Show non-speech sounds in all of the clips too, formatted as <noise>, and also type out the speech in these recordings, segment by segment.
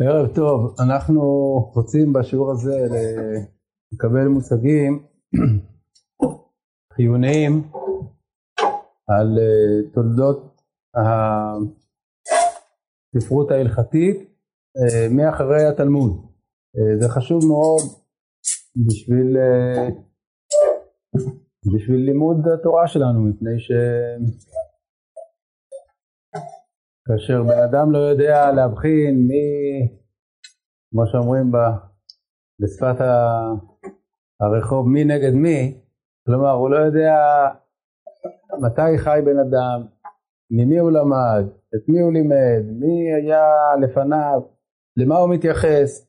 ערב טוב, אנחנו רוצים בשיעור הזה לקבל מושגים חיוניים על אה, תולדות הספרות ההלכתית אה, מאחרי התלמוד. אה, זה חשוב מאוד בשביל, בשביל לימוד התורה שלנו, מפני ש... כאשר בן אדם לא יודע להבחין מי, כמו שאומרים בשפת הרחוב, מי נגד מי, כלומר הוא לא יודע מתי חי בן אדם, ממי הוא למד, את מי הוא לימד, מי היה לפניו, למה הוא מתייחס,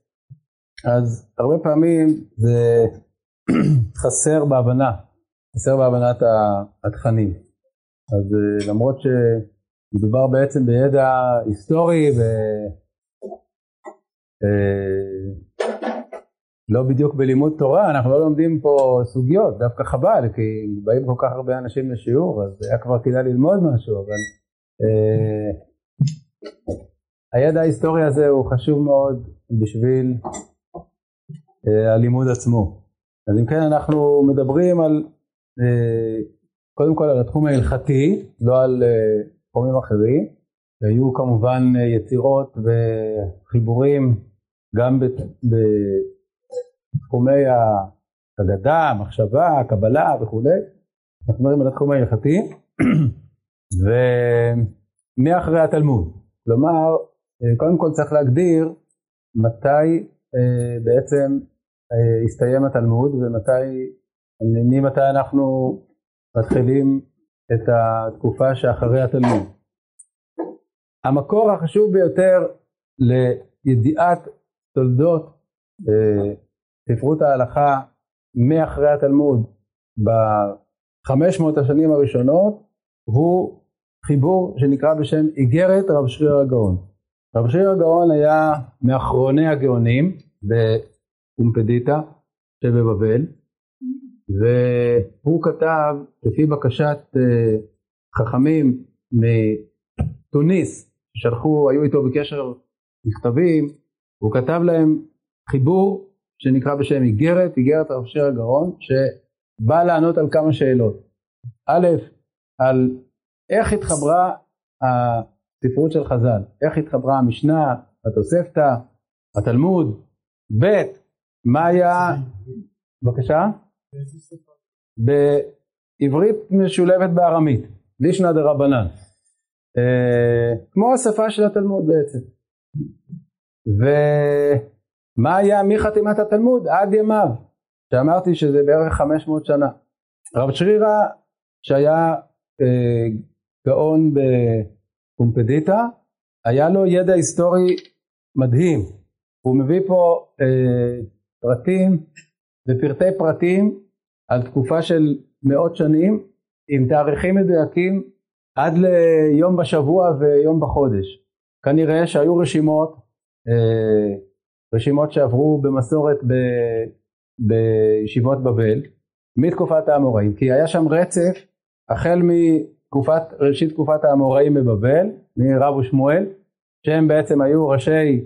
אז הרבה פעמים זה <clears throat> חסר בהבנה, חסר בהבנת התכנים. אז אה, למרות ש... מדובר בעצם בידע היסטורי ולא אה, בדיוק בלימוד תורה, אנחנו לא לומדים פה סוגיות, דווקא חבל, כי באים כל כך הרבה אנשים לשיעור, אז היה כבר כדאי ללמוד משהו, אבל אה, הידע ההיסטורי הזה הוא חשוב מאוד בשביל אה, הלימוד עצמו. אז אם כן אנחנו מדברים על, קודם כל על התחום ההלכתי, לא על תחומים אחרים, והיו כמובן יצירות וחיבורים גם בתחומי האגדה, המחשבה, הקבלה וכולי, אנחנו מדברים על התחום ההלכתי, <clears throat> ומאחרי התלמוד, כלומר קודם כל צריך להגדיר מתי אה, בעצם אה, הסתיים התלמוד ומתי, ממתי אנחנו מתחילים את התקופה שאחרי התלמוד. המקור החשוב ביותר לידיעת תולדות אה, ספרות ההלכה מאחרי התלמוד בחמש מאות השנים הראשונות הוא חיבור שנקרא בשם איגרת רב שריר הגאון. רב שריר הגאון היה מאחרוני הגאונים בפומפדיטה שבבבל והוא כתב לפי בקשת אה, חכמים מתוניס ששלחו, היו איתו בקשר מכתבים, הוא כתב להם חיבור שנקרא בשם איגרת, איגרת הרב שיר הגאון, שבא לענות על כמה שאלות. א', על איך התחברה הספרות של חז"ל, איך התחברה המשנה, התוספתא, התלמוד, ב', מה היה, בבקשה? בעברית משולבת בארמית, לישנא דרבנן. אה, כמו השפה של התלמוד בעצם. ומה היה מחתימת התלמוד עד ימיו, שאמרתי שזה בערך 500 שנה. רב שרירא שהיה אה, גאון בפומפדיטה, היה לו ידע היסטורי מדהים. הוא מביא פה אה, פרטים ופרטי פרטים על תקופה של מאות שנים עם תאריכים מדויקים עד ליום בשבוע ויום בחודש. כנראה שהיו רשימות, אה, רשימות שעברו במסורת ב, בישיבות בבל מתקופת האמוראים, כי היה שם רצף החל מתקופת, ראשית תקופת האמוראים בבבל, מרב ושמואל, שהם בעצם היו ראשי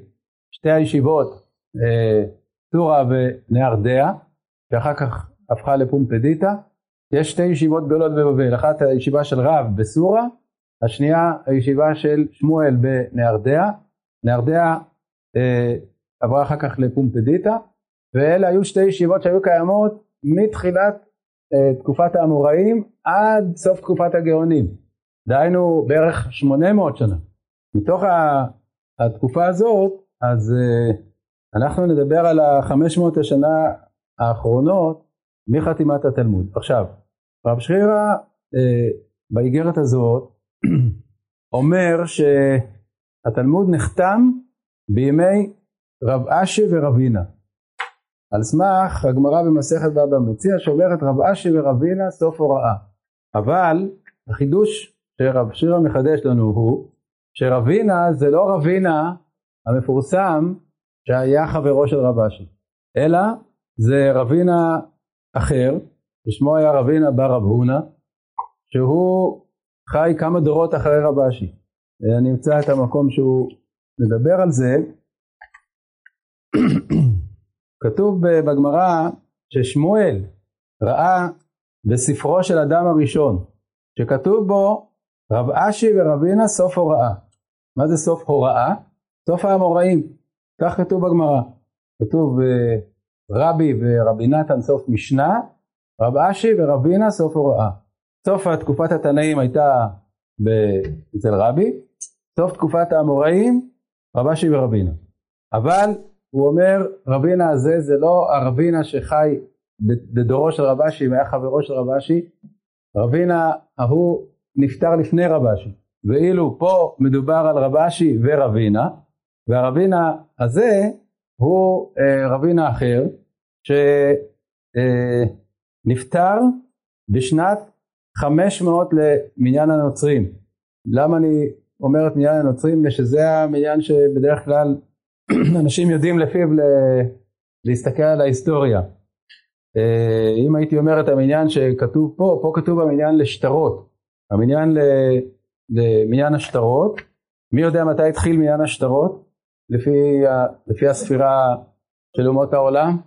שתי הישיבות, אה, טורה ונהרדע, ואחר כך הפכה לפומפדיטה. יש שתי ישיבות גדולות בבבל, אחת הישיבה של רב בסורה, השנייה הישיבה של שמואל בנהרדע. נהרדע אה, עברה אחר כך לפומפדיטה, ואלה היו שתי ישיבות שהיו קיימות מתחילת אה, תקופת האמוראים עד סוף תקופת הגאונים. דהיינו בערך 800 שנה. מתוך התקופה הזאת, אז אה, אנחנו נדבר על ה-500 השנה האחרונות מחתימת התלמוד. עכשיו, רב שרירא אה, באיגרת הזאת <clears throat> אומר שהתלמוד נחתם בימי רב אשי ורבינה. על סמך הגמרא במסכת בבא מציע שאומרת רב אשי ורבינה סוף הוראה. אבל החידוש שרב שירא מחדש לנו הוא שרבינה זה לא רבינה המפורסם שהיה חברו של רב אשי, אלא זה רבינה אחר, ששמו היה רבינה בר רב שהוא חי כמה דורות אחרי רב אשי. אני אמצא את המקום שהוא מדבר על זה, <coughs> כתוב בגמרא ששמואל ראה בספרו של אדם הראשון, שכתוב בו רב אשי ורבינה סוף הוראה. מה זה סוף הוראה? סוף האמוראים. כך כתוב בגמרא. כתוב אה, רבי ורבי נתן סוף משנה, רב אשי ורבינה סוף הוראה. סוף תקופת התנאים הייתה אצל רבי, סוף תקופת האמוראים רב אשי ורבינה. אבל הוא אומר רבינה הזה זה לא הרבינה שחי בדורו של רב אשי והיה חברו של רב אשי, רבינה ההוא נפטר לפני רב אשי, ואילו פה מדובר על רב אשי ורבינה, והרבינה הזה הוא אה, רבינה אחר שנפטר בשנת 500 למניין הנוצרים. למה אני אומר את מניין הנוצרים? שזה המניין שבדרך כלל <clears throat> אנשים יודעים לפיו להסתכל על ההיסטוריה. אה, אם הייתי אומר את המניין שכתוב פה, פה כתוב המניין לשטרות, המניין למניין השטרות, מי יודע מתי התחיל מניין השטרות? לפי, לפי הספירה של אומות העולם?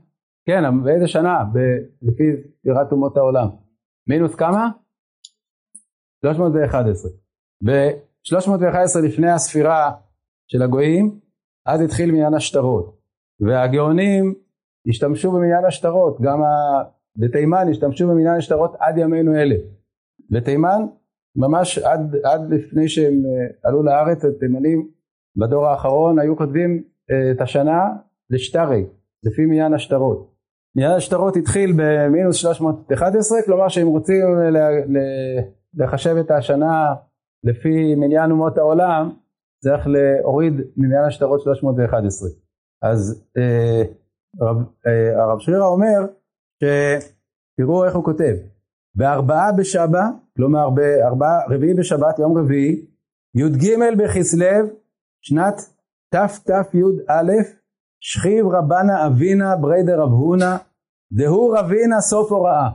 כן, באיזה שנה? ב, לפי ספירת אומות העולם. מינוס כמה? 311. ב-311 לפני הספירה של הגויים, אז התחיל מניין השטרות. והגאונים השתמשו במניין השטרות, גם בתימן השתמשו במניין השטרות עד ימינו אלה. בתימן, ממש עד, עד לפני שהם אה, עלו לארץ, התימנים בדור האחרון היו כותבים אה, את השנה לשטרי, לפי מניין השטרות. מניין השטרות התחיל במינוס 311, כלומר שהם רוצים לחשב את השנה לפי מניין אומות העולם, צריך להוריד מניין השטרות 311. אז אה, הרב, אה, הרב שרירה אומר שתראו איך הוא כותב בארבעה בשבא כלומר בארבעה רביעי בשבת יום רביעי י"ג בכסלו שנת תתי"א שכיב רבנא אבינא בריה דרב הונא דהוא רבינא סוף הוראה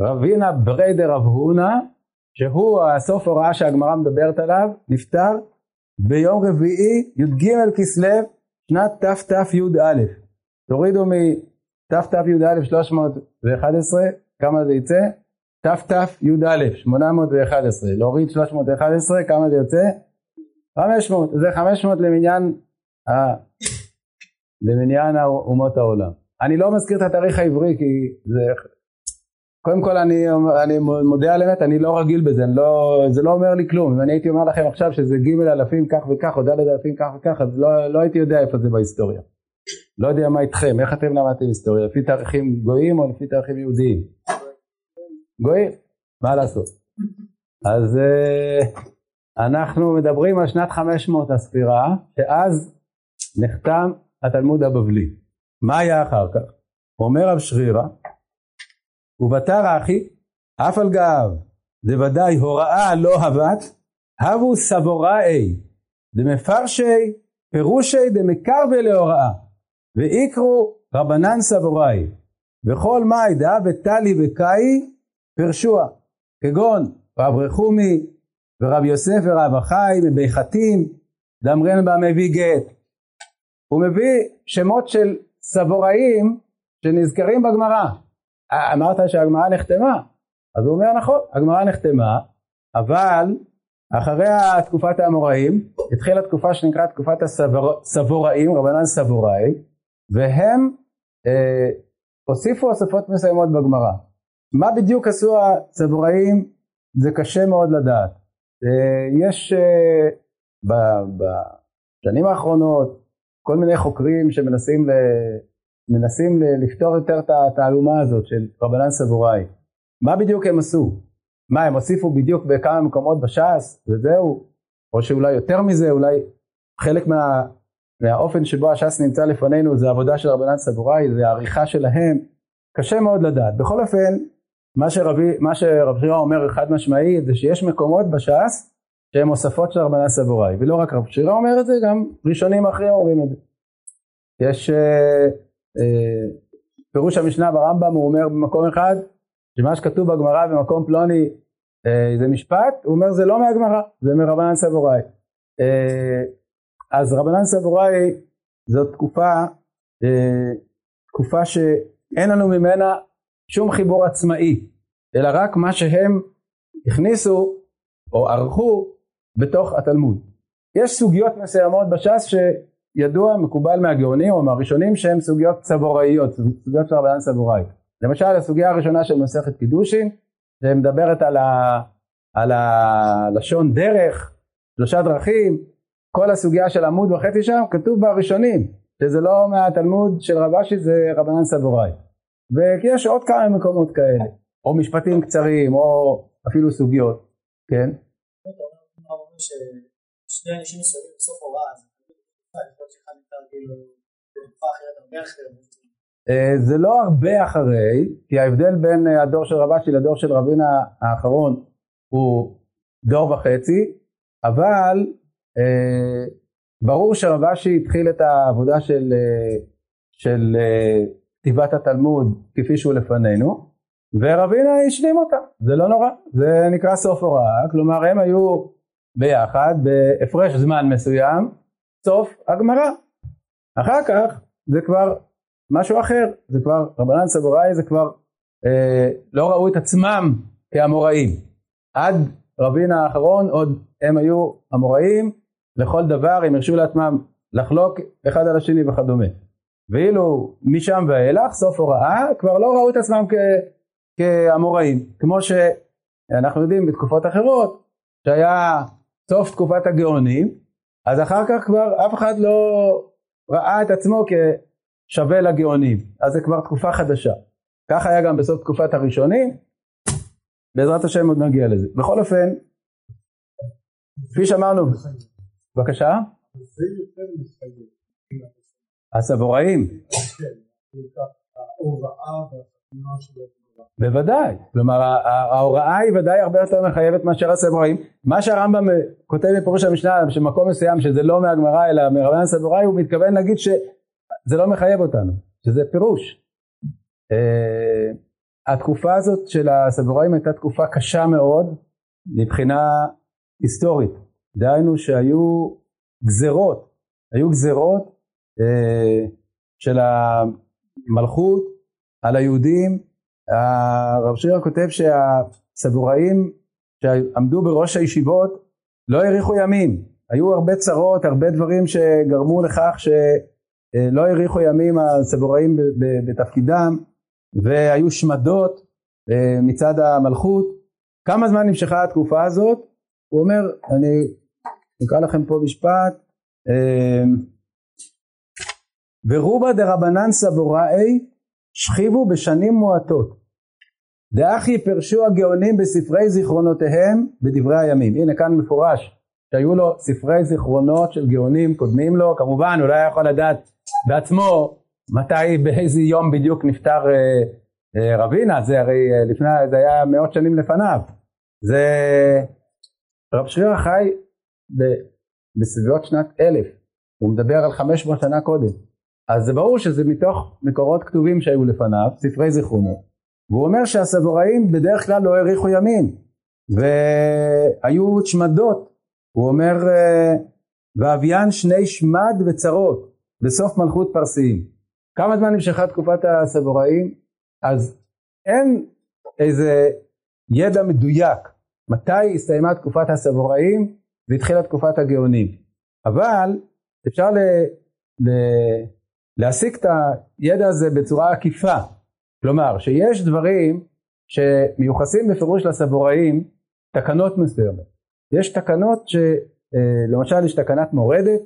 רבינא בריה דרב הונא שהוא הסוף הוראה שהגמרא מדברת עליו נפטר ביום רביעי י"ג כסלו שנת תתי"א תורידו מתתי"א 311, כמה זה יצא? תתי"א 811, להוריד 311, כמה זה יוצא? 500, זה 500 למניין. למניין אומות העולם. אני לא מזכיר את התאריך העברי כי זה, קודם כל אני, אני מודה על אמת, אני לא רגיל בזה, לא, זה לא אומר לי כלום, אם אני הייתי אומר לכם עכשיו שזה ג' אלפים כך וכך או ד' אלפים כך וכך, אז לא, לא הייתי יודע איפה זה בהיסטוריה. לא יודע מה איתכם, איך אתם למדתם היסטוריה, לפי תאריכים גויים או לפי תאריכים יהודיים? גויים, מה לעשות. אז uh, אנחנו מדברים על שנת 500 הספירה, שאז נחתם התלמוד הבבלי. מה היה אחר כך? אומר רב שרירא, ובתר אחי, אף על גב, דוודאי הוראה לא הבת, הבו סבוראי, דמפרשי, פירושי דמקרבה להוראה. ויקרו רבנן סבוראי וכל מאי דאה וטלי וקאי פרשוה כגון רב רחומי ורב יוסף ורב אחי מבי חתים דמרן בה מביא גט הוא מביא שמות של סבוראים שנזכרים בגמרא אמרת שהגמרא נחתמה אז הוא אומר נכון הגמרא נחתמה אבל אחרי תקופת האמוראים התחילה תקופה שנקראת תקופת הסבוראים רבנן סבוראי והם אה, הוסיפו הוספות מסוימות בגמרא. מה בדיוק עשו הצבוראים זה קשה מאוד לדעת. אה, יש אה, בשנים האחרונות כל מיני חוקרים שמנסים ל, מנסים לפתור יותר את התעלומה הזאת של רבנן סבוראי. מה בדיוק הם עשו? מה הם הוסיפו בדיוק בכמה מקומות בש"ס וזהו? או שאולי יותר מזה, אולי חלק מה, והאופן שבו הש"ס נמצא לפנינו זה עבודה של רבנן סבוראי, זה העריכה שלהם, קשה מאוד לדעת. בכל אופן, מה, שרבי, מה שרב שירה אומר חד משמעית זה שיש מקומות בש"ס שהם הוספות של רבנן סבוראי, ולא רק רב שירה אומר את זה, גם ראשונים אחרים אומרים את זה. יש אה, אה, פירוש המשנה ברמב"ם, הוא אומר במקום אחד, שמה שכתוב בגמרא במקום פלוני אה, זה משפט, הוא אומר זה לא מהגמרא, זה מרבנן סבוראי. אה, אז רבנן סבוראי זאת תקופה אה, תקופה שאין לנו ממנה שום חיבור עצמאי, אלא רק מה שהם הכניסו או ערכו בתוך התלמוד. יש סוגיות מסוימות בש"ס שידוע, מקובל מהגאונים או מהראשונים שהן סוגיות צבוראיות, סוגיות של רבנן סבוראי. למשל הסוגיה הראשונה של מסכת קידושין, שמדברת על, ה, על הלשון דרך, שלושה דרכים, כל הסוגיה של עמוד וחצי שם כתוב בראשונים, שזה לא מהתלמוד של רבשי זה רבנן סבוראי. ויש עוד כמה מקומות כאלה, או משפטים קצרים, או אפילו סוגיות, כן? שני אנשים מסוימים בסוף הוראה, אה, זה לא הרבה אחרי, כי ההבדל בין אה, הדור של רבשי לדור של רבינה האחרון הוא דור וחצי, אבל אה, ברור שרבשי התחיל את העבודה של, של כתיבת התלמוד כפי שהוא לפנינו, ורבינה השלים אותה, זה לא נורא, זה נקרא סוף הוראה, כלומר הם היו ביחד בהפרש זמן מסוים, סוף הגמרא. אחר כך זה כבר משהו אחר, זה כבר, רבנן סבוראי זה כבר אה, לא ראו את עצמם כאמוראים. עד רבין האחרון עוד הם היו אמוראים לכל דבר, הם הרשו לעצמם לחלוק אחד על השני וכדומה. ואילו משם ואילך, סוף הוראה, כבר לא ראו את עצמם כאמוראים. כמו שאנחנו יודעים בתקופות אחרות, שהיה סוף תקופת הגאונים, אז אחר כך כבר אף אחד לא ראה את עצמו כשווה לגאונים, אז זה כבר תקופה חדשה. כך היה גם בסוף תקופת הראשונים, בעזרת השם עוד נגיע לזה. בכל אופן, כפי שאמרנו, בבקשה? הסבוראים. כן, ההוראה והתמונה שלו בוודאי, כלומר ההוראה היא ודאי הרבה יותר מחייבת מאשר הסבוראים. מה שהרמב"ם כותב בפירוש המשנה שמקום מסוים שזה לא מהגמרא אלא מרבן הסבוראי הוא מתכוון להגיד שזה לא מחייב אותנו, שזה פירוש. Uh, התקופה הזאת של הסבוראים הייתה תקופה קשה מאוד מבחינה היסטורית, דהיינו שהיו גזרות, היו גזרות uh, של המלכות על היהודים הרב שירה כותב שהסבוראים שעמדו בראש הישיבות לא האריכו ימים, היו הרבה צרות, הרבה דברים שגרמו לכך שלא האריכו ימים הסבוראים בתפקידם והיו שמדות אה, מצד המלכות. כמה זמן נמשכה התקופה הזאת? הוא אומר, אני אקרא לכם פה משפט, אה, ורובה דרבנן סבוראי שכיבו בשנים מועטות. דאחי פרשו הגאונים בספרי זיכרונותיהם בדברי הימים. הנה כאן מפורש שהיו לו ספרי זיכרונות של גאונים קודמים לו, כמובן הוא לא היה יכול לדעת בעצמו מתי, באיזה יום בדיוק נפטר אה, אה, רבינה, זה הרי אה, לפני, זה היה מאות שנים לפניו. זה רב שרירה חי ב, בסביבות שנת אלף, הוא מדבר על חמש מאות שנה קודם. אז זה ברור שזה מתוך מקורות כתובים שהיו לפניו, ספרי זיכרונות. והוא אומר שהסבוראים בדרך כלל לא האריכו ימים, והיו שמדות. הוא אומר, ואביין שני שמד וצרות, בסוף מלכות פרסיים. כמה זמן נמשכה תקופת הסבוראים? אז אין איזה ידע מדויק מתי הסתיימה תקופת הסבוראים והתחילה תקופת הגאונים. אבל אפשר ל... ל... להסיק את הידע הזה בצורה עקיפה. כלומר, שיש דברים שמיוחסים בפירוש לסבוראים תקנות מסוימות. יש תקנות שלמשל אה, יש תקנת מורדת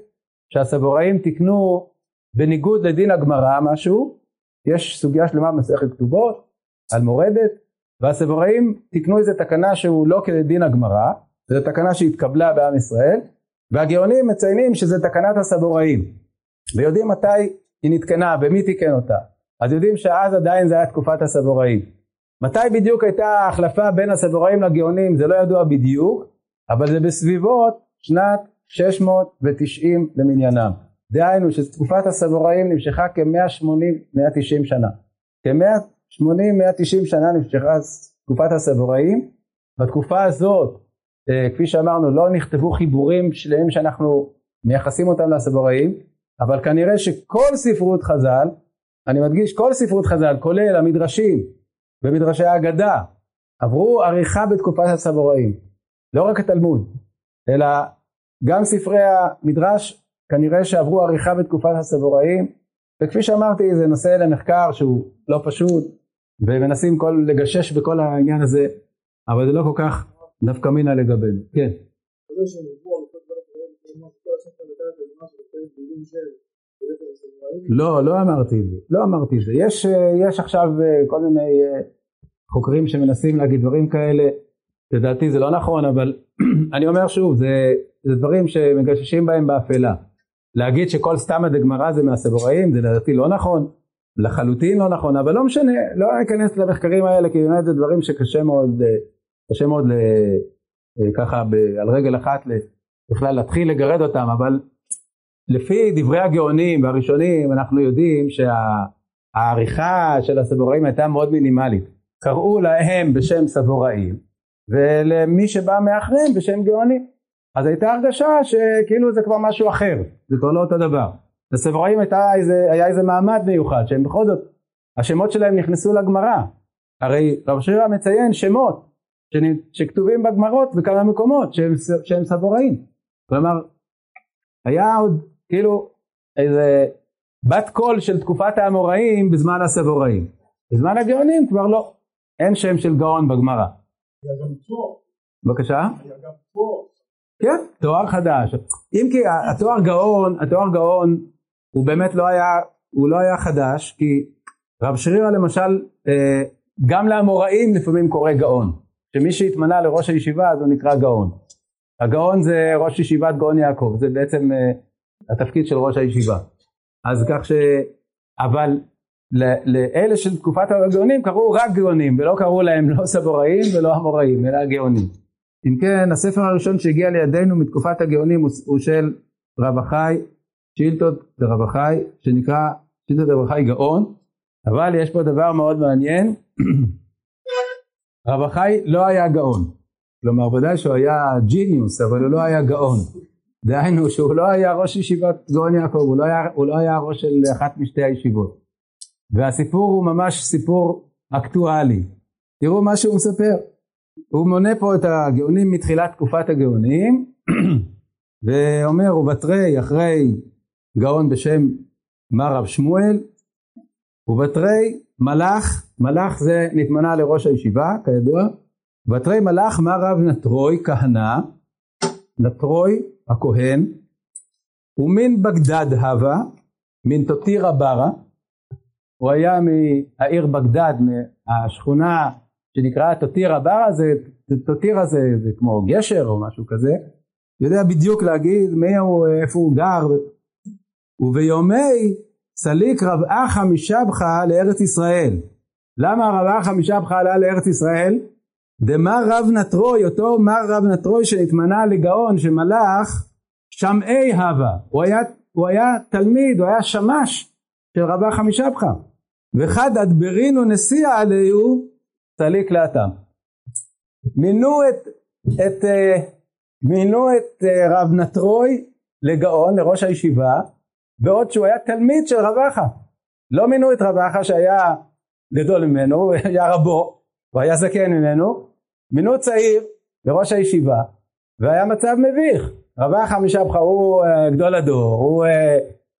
שהסבוראים תיקנו בניגוד לדין הגמרא משהו, יש סוגיה שלמה במסכת כתובות על מורדת והסבוראים תיקנו איזה תקנה שהוא לא כדין הגמרא, זו תקנה שהתקבלה בעם ישראל והגאונים מציינים שזה תקנת הסבוראים ויודעים מתי היא נתקנה ומי תיקן אותה אז יודעים שאז עדיין זה היה תקופת הסבוראים. מתי בדיוק הייתה ההחלפה בין הסבוראים לגאונים זה לא ידוע בדיוק אבל זה בסביבות שנת 690 למניינם. דהיינו שתקופת הסבוראים נמשכה כ-180-190 שנה. כ-180-190 שנה נמשכה תקופת הסבוראים. בתקופה הזאת אה, כפי שאמרנו לא נכתבו חיבורים שלמים שאנחנו מייחסים אותם לסבוראים אבל כנראה שכל ספרות חז"ל, אני מדגיש כל ספרות חז"ל, כולל המדרשים ומדרשי האגדה, עברו עריכה בתקופת הסבוראים, לא רק התלמוד, אלא גם ספרי המדרש כנראה שעברו עריכה בתקופת הסבוראים, וכפי שאמרתי זה נושא למחקר שהוא לא פשוט, ומנסים כל, לגשש בכל העניין הזה, אבל זה לא כל כך נפקא מינה לגבינו. כן. לא, לא אמרתי את זה, לא אמרתי את זה. יש, יש עכשיו אה, כל מיני אה, חוקרים שמנסים להגיד דברים כאלה, לדעתי זה לא נכון, אבל <clears throat> אני אומר שוב, זה, זה דברים שמגששים בהם באפלה. להגיד שכל סתמא דגמרא זה מהסבוראים, זה לדעתי לא נכון, לחלוטין לא נכון, אבל לא משנה, לא אכנס למחקרים האלה, כי באמת זה דברים שקשה מאוד, אה, קשה מאוד ל, ככה ב, על רגל אחת בכלל להתחיל לגרד אותם, אבל לפי דברי הגאונים והראשונים אנחנו יודעים שהעריכה של הסבוראים הייתה מאוד מינימלית. קראו להם בשם סבוראים ולמי שבא מאחריהם בשם גאונים. אז הייתה הרגשה שכאילו זה כבר משהו אחר, זה כבר לא אותו דבר. לסבוראים הייתה איזה, היה איזה מעמד מיוחד שהם בכל זאת, השמות שלהם נכנסו לגמרא. הרי רב שירה מציין שמות שכתובים בגמרות בכמה מקומות שהם, שהם סבוראים. כלומר, היה עוד כאילו איזה בת קול של תקופת האמוראים בזמן הסבוראים. בזמן הגאונים כבר לא, אין שם של גאון בגמרא. בבקשה? כן, תואר חדש. אם כי התואר גאון, התואר גאון הוא באמת לא היה, הוא לא היה חדש, כי רב שרירא למשל, אה, גם לאמוראים לפעמים קורא גאון. שמי שהתמנה לראש הישיבה אז הוא נקרא גאון. הגאון זה ראש ישיבת גאון יעקב, זה בעצם אה, התפקיד של ראש הישיבה. אז כך ש... אבל לאלה של תקופת הגאונים קראו רק גאונים ולא קראו להם לא סבוראים ולא אמוראים אלא גאונים. אם כן הספר הראשון שהגיע לידינו מתקופת הגאונים הוא של רב החי, שאילתות דרב אחאי שנקרא שאילתות דרב אחאי גאון אבל יש פה דבר מאוד מעניין <clears throat> רב אחאי לא היה גאון כלומר ודאי שהוא היה genius אבל הוא לא היה גאון דהיינו שהוא לא היה ראש ישיבת גאון יעקב, הוא לא היה, הוא לא היה ראש של אחת משתי הישיבות. והסיפור הוא ממש סיפור אקטואלי. תראו מה שהוא מספר. הוא מונה פה את הגאונים מתחילת תקופת הגאונים, <clears throat> ואומר ובתרי אחרי גאון בשם מר רב שמואל, ובתרי מלאך, מלאך זה נתמנה לראש הישיבה כידוע, בתרי מלאך מר רב נטרוי כהנא, נטרוי הכהן, ומן בגדד הווה, מן תותירה ברה, הוא היה מהעיר בגדד, מהשכונה שנקראה תותירה ברה, זה, תותירה זה, זה כמו גשר או משהו כזה, יודע בדיוק להגיד מי הוא, איפה הוא גר, וביומי סליק רב אחא משבחה לארץ ישראל. למה רב אחא משבחה עלה לארץ ישראל? דמר רב נטרוי, אותו מר רב נטרוי שנתמנה לגאון שמלאך שמעי הווה, הוא היה, הוא היה תלמיד, הוא היה שמש של רבה חמישבחה, וחד אדברינו נשיאה עליהו צליק לאטם. מינו את, את, אה, מינו את אה, רב נטרוי לגאון, לראש הישיבה, בעוד שהוא היה תלמיד של רבחה. לא מינו את רבחה שהיה גדול ממנו, היה רבו, הוא היה זקן ממנו, מינו צעיר לראש הישיבה, והיה מצב מביך. רבה חמישה משבחה הוא uh, גדול הדור, הוא uh,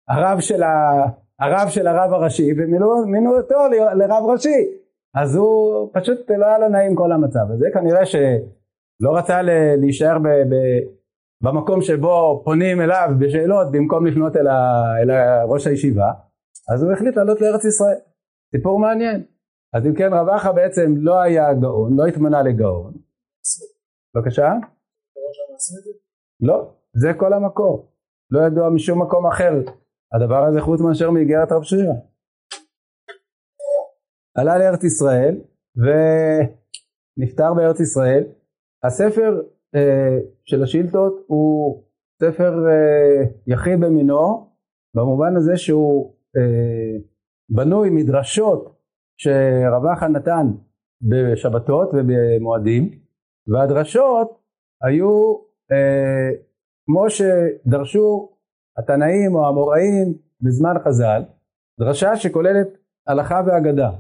הרב, של ה, הרב של הרב הראשי, ומינו אותו לרב ראשי. אז הוא פשוט לא היה לו נעים כל המצב הזה, כנראה שלא רצה להישאר ב, ב, במקום שבו פונים אליו בשאלות במקום לפנות אל, ה, אל ראש הישיבה, אז הוא החליט לעלות לארץ ישראל. סיפור מעניין. אז אם כן רב אחא בעצם לא היה גאון, לא התמנה לגאון. בבקשה? לא, זה כל המקור. לא ידוע משום מקום אחר. הדבר הזה חוץ מאשר מאיגרת רב שרירא. עלה לארץ ישראל ונפטר בארץ ישראל. הספר אה, של השאילתות הוא ספר אה, יחיד במינו במובן הזה שהוא אה, בנוי מדרשות שרב אחא נתן בשבתות ובמועדים והדרשות היו אה, כמו שדרשו התנאים או האמוראים בזמן חז"ל, דרשה שכוללת הלכה ואגדה.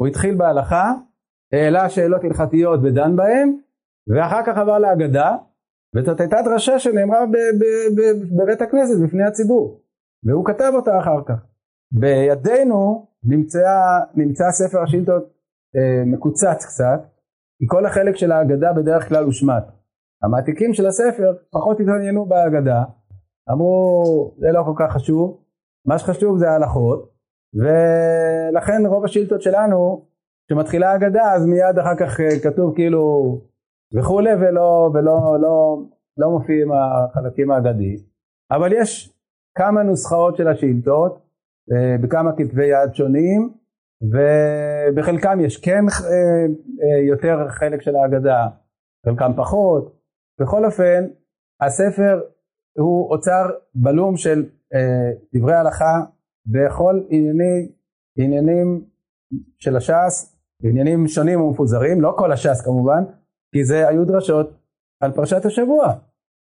הוא התחיל בהלכה, העלה שאלות הלכתיות ודן בהן, ואחר כך עבר להגדה, וזאת הייתה דרשה שנאמרה בבית הכנסת בפני הציבור, והוא כתב אותה אחר כך. בידינו נמצא, נמצא ספר השאילתות אה, מקוצץ קצת, כי כל החלק של ההגדה בדרך כלל הושמט. המעתיקים של הספר פחות התעניינו בהגדה, אמרו זה לא כל כך חשוב, מה שחשוב זה ההלכות, ולכן רוב השאילתות שלנו, כשמתחילה ההגדה אז מיד אחר כך אה, כתוב כאילו וכולי ולא, ולא לא, לא מופיעים החלקים האגדיים, אבל יש כמה נוסחאות של השאילתות בכמה כתבי יד שונים ובחלקם יש כן אה, יותר חלק של ההגדה, חלקם פחות, בכל אופן הספר הוא אוצר בלום של דברי הלכה בכל ענייני, עניינים של הש"ס, עניינים שונים ומפוזרים, לא כל הש"ס כמובן, כי זה היו דרשות על פרשת השבוע.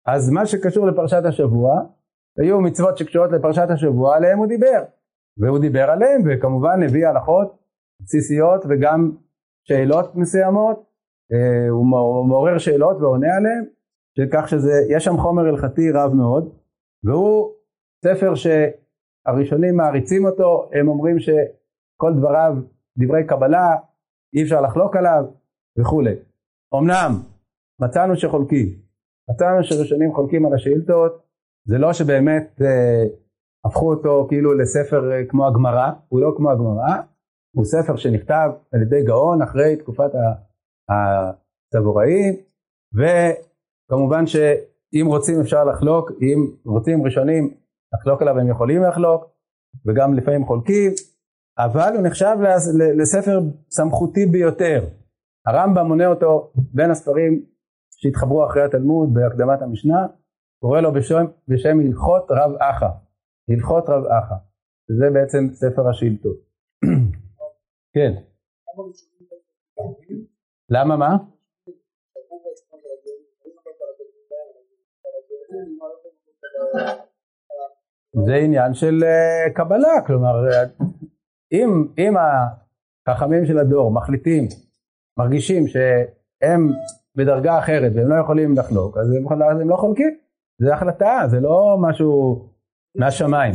אז מה שקשור לפרשת השבוע, היו מצוות שקשורות לפרשת השבוע, עליהם הוא דיבר. והוא דיבר עליהם, וכמובן הביא הלכות בסיסיות וגם שאלות מסוימות, אה, הוא מעורר שאלות ועונה עליהן, כך שיש שם חומר הלכתי רב מאוד, והוא ספר ש... הראשונים מעריצים אותו, הם אומרים שכל דבריו דברי קבלה, אי אפשר לחלוק עליו וכולי. אמנם מצאנו שחולקים, מצאנו שראשונים חולקים על השאילתות, זה לא שבאמת אה, הפכו אותו כאילו לספר אה, כמו הגמרא, הוא לא כמו הגמרא, הוא ספר שנכתב על ידי גאון אחרי תקופת הצבוראים, וכמובן שאם רוצים אפשר לחלוק, אם רוצים ראשונים לחלוק עליו הם יכולים לחלוק וגם לפעמים חולקים אבל הוא נחשב לספר סמכותי ביותר. הרמב"ם מונה אותו בין הספרים שהתחברו אחרי התלמוד בהקדמת המשנה קורא לו בשם, בשם הלכות רב אחא הלכות רב אחא זה בעצם ספר השאילתות. <clears throat> כן. למה מה? זה עניין של אה, קבלה, כלומר אם, אם החכמים של הדור מחליטים, מרגישים שהם בדרגה אחרת והם לא יכולים לחלוק, אז הם, הם לא חולקים, זה החלטה, זה לא משהו מהשמיים.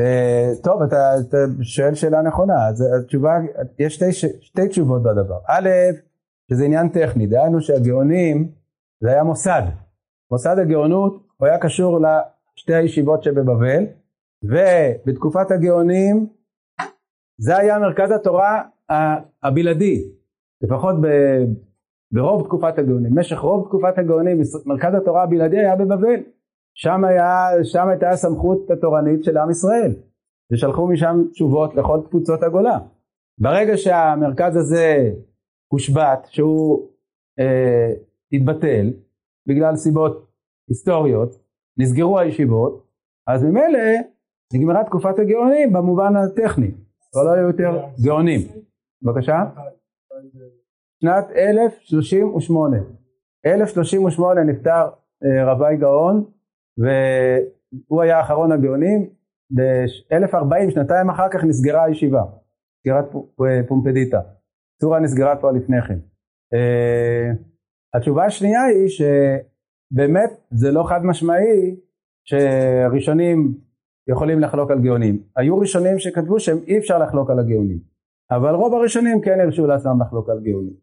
Uh, טוב אתה, שואל שאלה נכונה אז התשובה יש שתי תשובות בדבר א' שזה עניין טכני דהיינו שהגאונים זה היה מוסד מוסד הגאונות הוא היה קשור לשתי הישיבות שבבבל ובתקופת הגאונים זה היה מרכז התורה הבלעדי לפחות ברוב תקופת הגאונים במשך רוב תקופת הגאונים מרכז התורה הבלעדי היה בבבל שם, היה, שם הייתה הסמכות התורנית של עם ישראל ושלחו משם תשובות לכל תפוצות הגולה. ברגע שהמרכז הזה הושבת, שהוא אה, התבטל בגלל סיבות היסטוריות, נסגרו הישיבות, אז ממילא נגמרה תקופת הגאונים במובן הטכני, כבר לא היו יותר גאונים. בבקשה? שנת 1038. 1038 נפטר אה, רבי גאון והוא היה אחרון הגאונים, ב-1040, שנתיים אחר כך נסגרה הישיבה, סגירת פומפדיטה, צורה נסגרה כבר לפני כן. Uh, התשובה השנייה היא שבאמת זה לא חד משמעי שראשונים יכולים לחלוק על גאונים. היו ראשונים שכתבו שאי אפשר לחלוק על הגאונים, אבל רוב הראשונים כן הרשו לעצמם לחלוק על גאונים.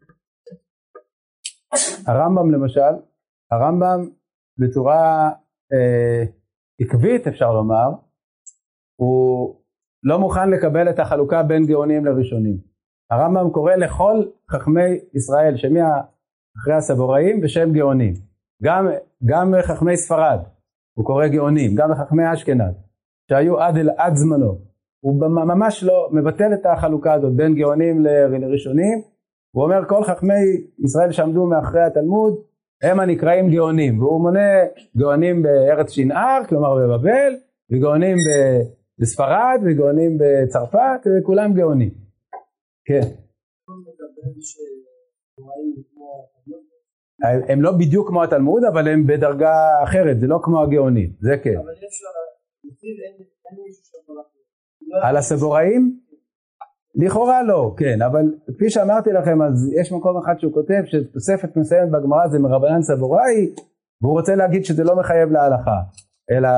הרמב"ם למשל, הרמב"ם בצורה אה, עקבית אפשר לומר, הוא לא מוכן לקבל את החלוקה בין גאונים לראשונים. הרמב"ם קורא לכל חכמי ישראל שמאחרי הסבוראים בשם גאונים. גם, גם חכמי ספרד הוא קורא גאונים, גם לחכמי אשכנז שהיו עד, עד זמנו. הוא ממש לא מבטל את החלוקה הזאת בין גאונים לראשונים. הוא אומר כל חכמי ישראל שעמדו מאחרי התלמוד הם הנקראים גאונים, והוא מונה גאונים בארץ שנער, כלומר בבבל, וגאונים בספרד, וגאונים בצרפת, וכולם גאונים. כן. הם לא בדיוק כמו התלמוד, אבל הם בדרגה אחרת, זה לא כמו הגאונים, זה כן. אבל יש על הסבוראים? לכאורה לא, כן, אבל כפי שאמרתי לכם, אז יש מקום אחד שהוא כותב שתוספת מסוימת בגמרא זה מרבנן סבוראי, והוא רוצה להגיד שזה לא מחייב להלכה, אלא,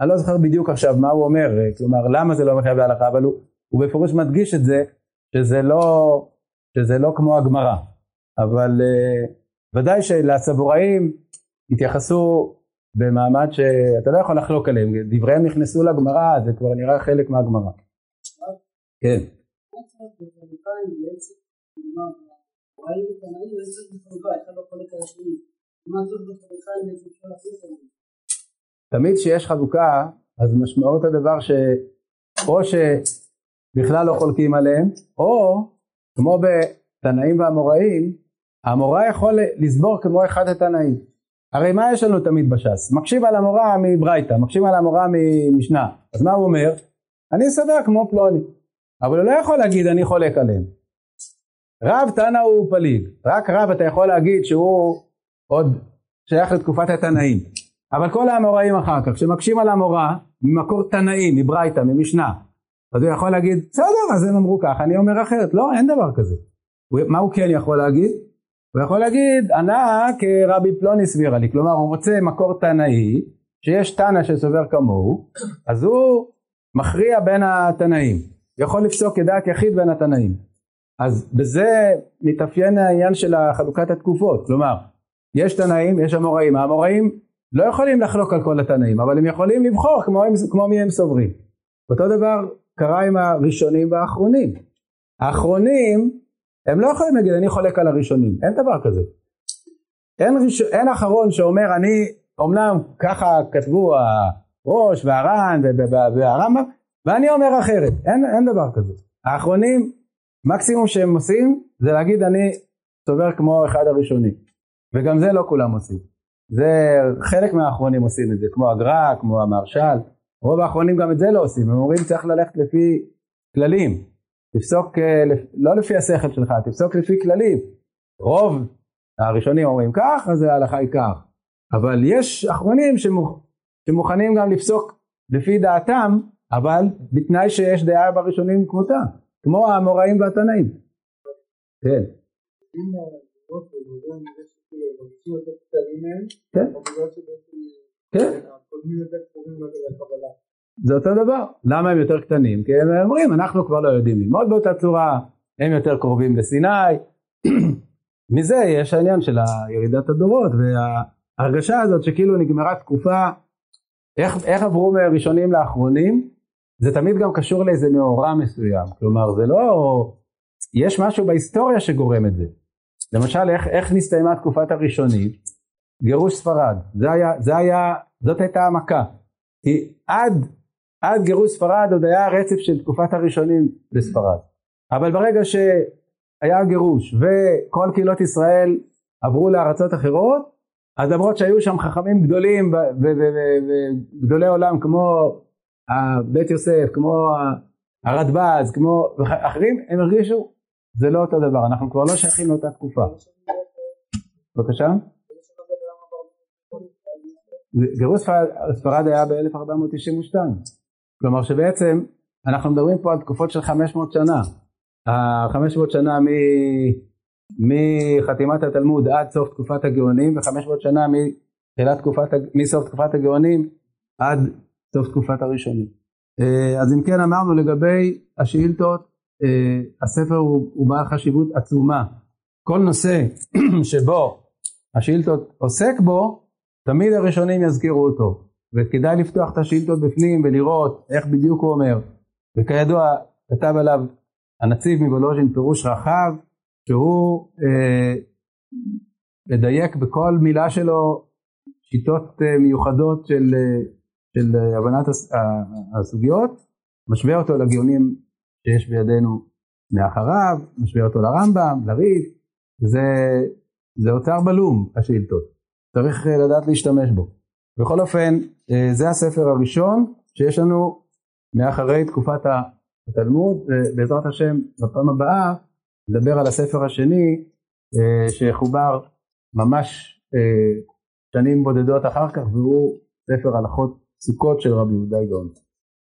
אני לא זוכר בדיוק עכשיו מה הוא אומר, כלומר למה זה לא מחייב להלכה, אבל הוא, הוא בפירוש מדגיש את זה, שזה לא, שזה לא כמו הגמרא, אבל uh, ודאי שלסבוראים התייחסו במעמד שאתה לא יכול לחלוק עליהם, דבריהם נכנסו לגמרא, זה כבר נראה חלק מהגמרא. כן. תמיד כשיש חלוקה, אז משמעות הדבר שאו שבכלל לא חולקים עליהם, או כמו בתנאים והאמוראים, האמורא יכול לסבור כמו אחד התנאים. הרי מה יש לנו תמיד בש"ס? מקשיב על המורה מברייתא, מקשיב על המורה ממשנה. אז מה הוא אומר? אני סובר כמו פלוני. אבל הוא לא יכול להגיד אני חולק עליהם. רב תנא הוא פליג. רק רב אתה יכול להגיד שהוא עוד שייך לתקופת התנאים. אבל כל האמוראים אחר כך, שמקשים על המורה ממקור תנאים, מברייתא, ממשנה, אז הוא יכול להגיד, בסדר, אז הם אמרו ככה, אני אומר אחרת. לא, אין דבר כזה. מה הוא כן יכול להגיד? הוא יכול להגיד, ענה כרבי פלוני סבירה לי, כלומר הוא רוצה מקור תנאי, שיש תנא שסובר כמוהו, אז הוא מכריע בין התנאים, יכול לפסוק כדעת יחיד בין התנאים. אז בזה מתאפיין העניין של חלוקת התקופות, כלומר, יש תנאים, יש אמוראים, האמוראים לא יכולים לחלוק על כל התנאים, אבל הם יכולים לבחור כמו, כמו מי הם סוברים. אותו דבר קרה עם הראשונים והאחרונים. האחרונים הם לא יכולים להגיד אני חולק על הראשונים, אין דבר כזה. אין, ראש, אין אחרון שאומר אני, אמנם ככה כתבו הראש והר"ן והרמב"ם, ואני אומר אחרת, אין, אין דבר כזה. האחרונים, מקסימום שהם עושים זה להגיד אני סובר כמו אחד הראשונים, וגם זה לא כולם עושים. זה חלק מהאחרונים עושים את זה, כמו הגר"א, כמו המהרש"ל, רוב האחרונים גם את זה לא עושים, הם אומרים צריך ללכת לפי כללים, תפסוק אה, לא לפי השכל שלך, תפסוק לפי כללים. רוב הראשונים אומרים כך, אז ההלכה היא כך. אבל יש אחרונים שמוכנים גם לפסוק לפי דעתם, אבל בתנאי שיש דעה בראשונים כמותה, כמו האמוראים והתנאים. כן. כן. כן. זה אותו דבר. למה הם יותר קטנים? כי הם אומרים אנחנו כבר לא יודעים ללמוד באותה צורה, הם יותר קרובים לסיני. <clears throat> מזה יש העניין של ירידת הדורות וההרגשה הזאת שכאילו נגמרה תקופה, איך, איך עברו מראשונים לאחרונים, זה תמיד גם קשור לאיזה מאורע מסוים. כלומר זה לא, יש משהו בהיסטוריה שגורם את זה. למשל איך, איך נסתיימה תקופת הראשונים? גירוש ספרד. זה היה, זה היה, זאת הייתה המכה. כי עד עד גירוש ספרד עוד היה רצף של תקופת הראשונים בספרד. אבל ברגע שהיה גירוש וכל קהילות ישראל עברו לארצות אחרות, אז למרות שהיו שם חכמים גדולים וגדולי עולם כמו בית יוסף, כמו הרדב"ז, כמו אחרים, הם הרגישו זה לא אותו דבר, אנחנו כבר לא שייכים לאותה תקופה. בבקשה? גירוש ספרד היה ב-1492. כלומר שבעצם אנחנו מדברים פה על תקופות של 500 שנה. ה-500 שנה מחתימת התלמוד עד סוף תקופת הגאונים ו-500 שנה תקופת, מסוף תקופת הגאונים עד סוף תקופת הראשונים. אה, אז אם כן אמרנו לגבי השאילתות, אה, הספר הוא, הוא בעל חשיבות עצומה. כל נושא <clears throat> שבו השאילתות עוסק בו, תמיד הראשונים יזכירו אותו. וכדאי לפתוח את השאילתות בפנים ולראות איך בדיוק הוא אומר. וכידוע כתב עליו הנציב מוולוז'ין פירוש רחב שהוא אה, לדייק בכל מילה שלו שיטות אה, מיוחדות של, אה, של אה, הבנת הס, אה, הסוגיות, משווה אותו לגאונים שיש בידינו מאחריו, משווה אותו לרמב"ם, לריף, זה, זה אוצר בלום השאילתות, צריך אה, לדעת להשתמש בו. בכל אופן אה, זה הספר הראשון שיש לנו מאחרי תקופת התלמוד ובעזרת השם בפעם הבאה נדבר על הספר השני אה, שחובר ממש אה, שנים בודדות אחר כך והוא ספר הלכות סוכות של רבי יהודה גאון.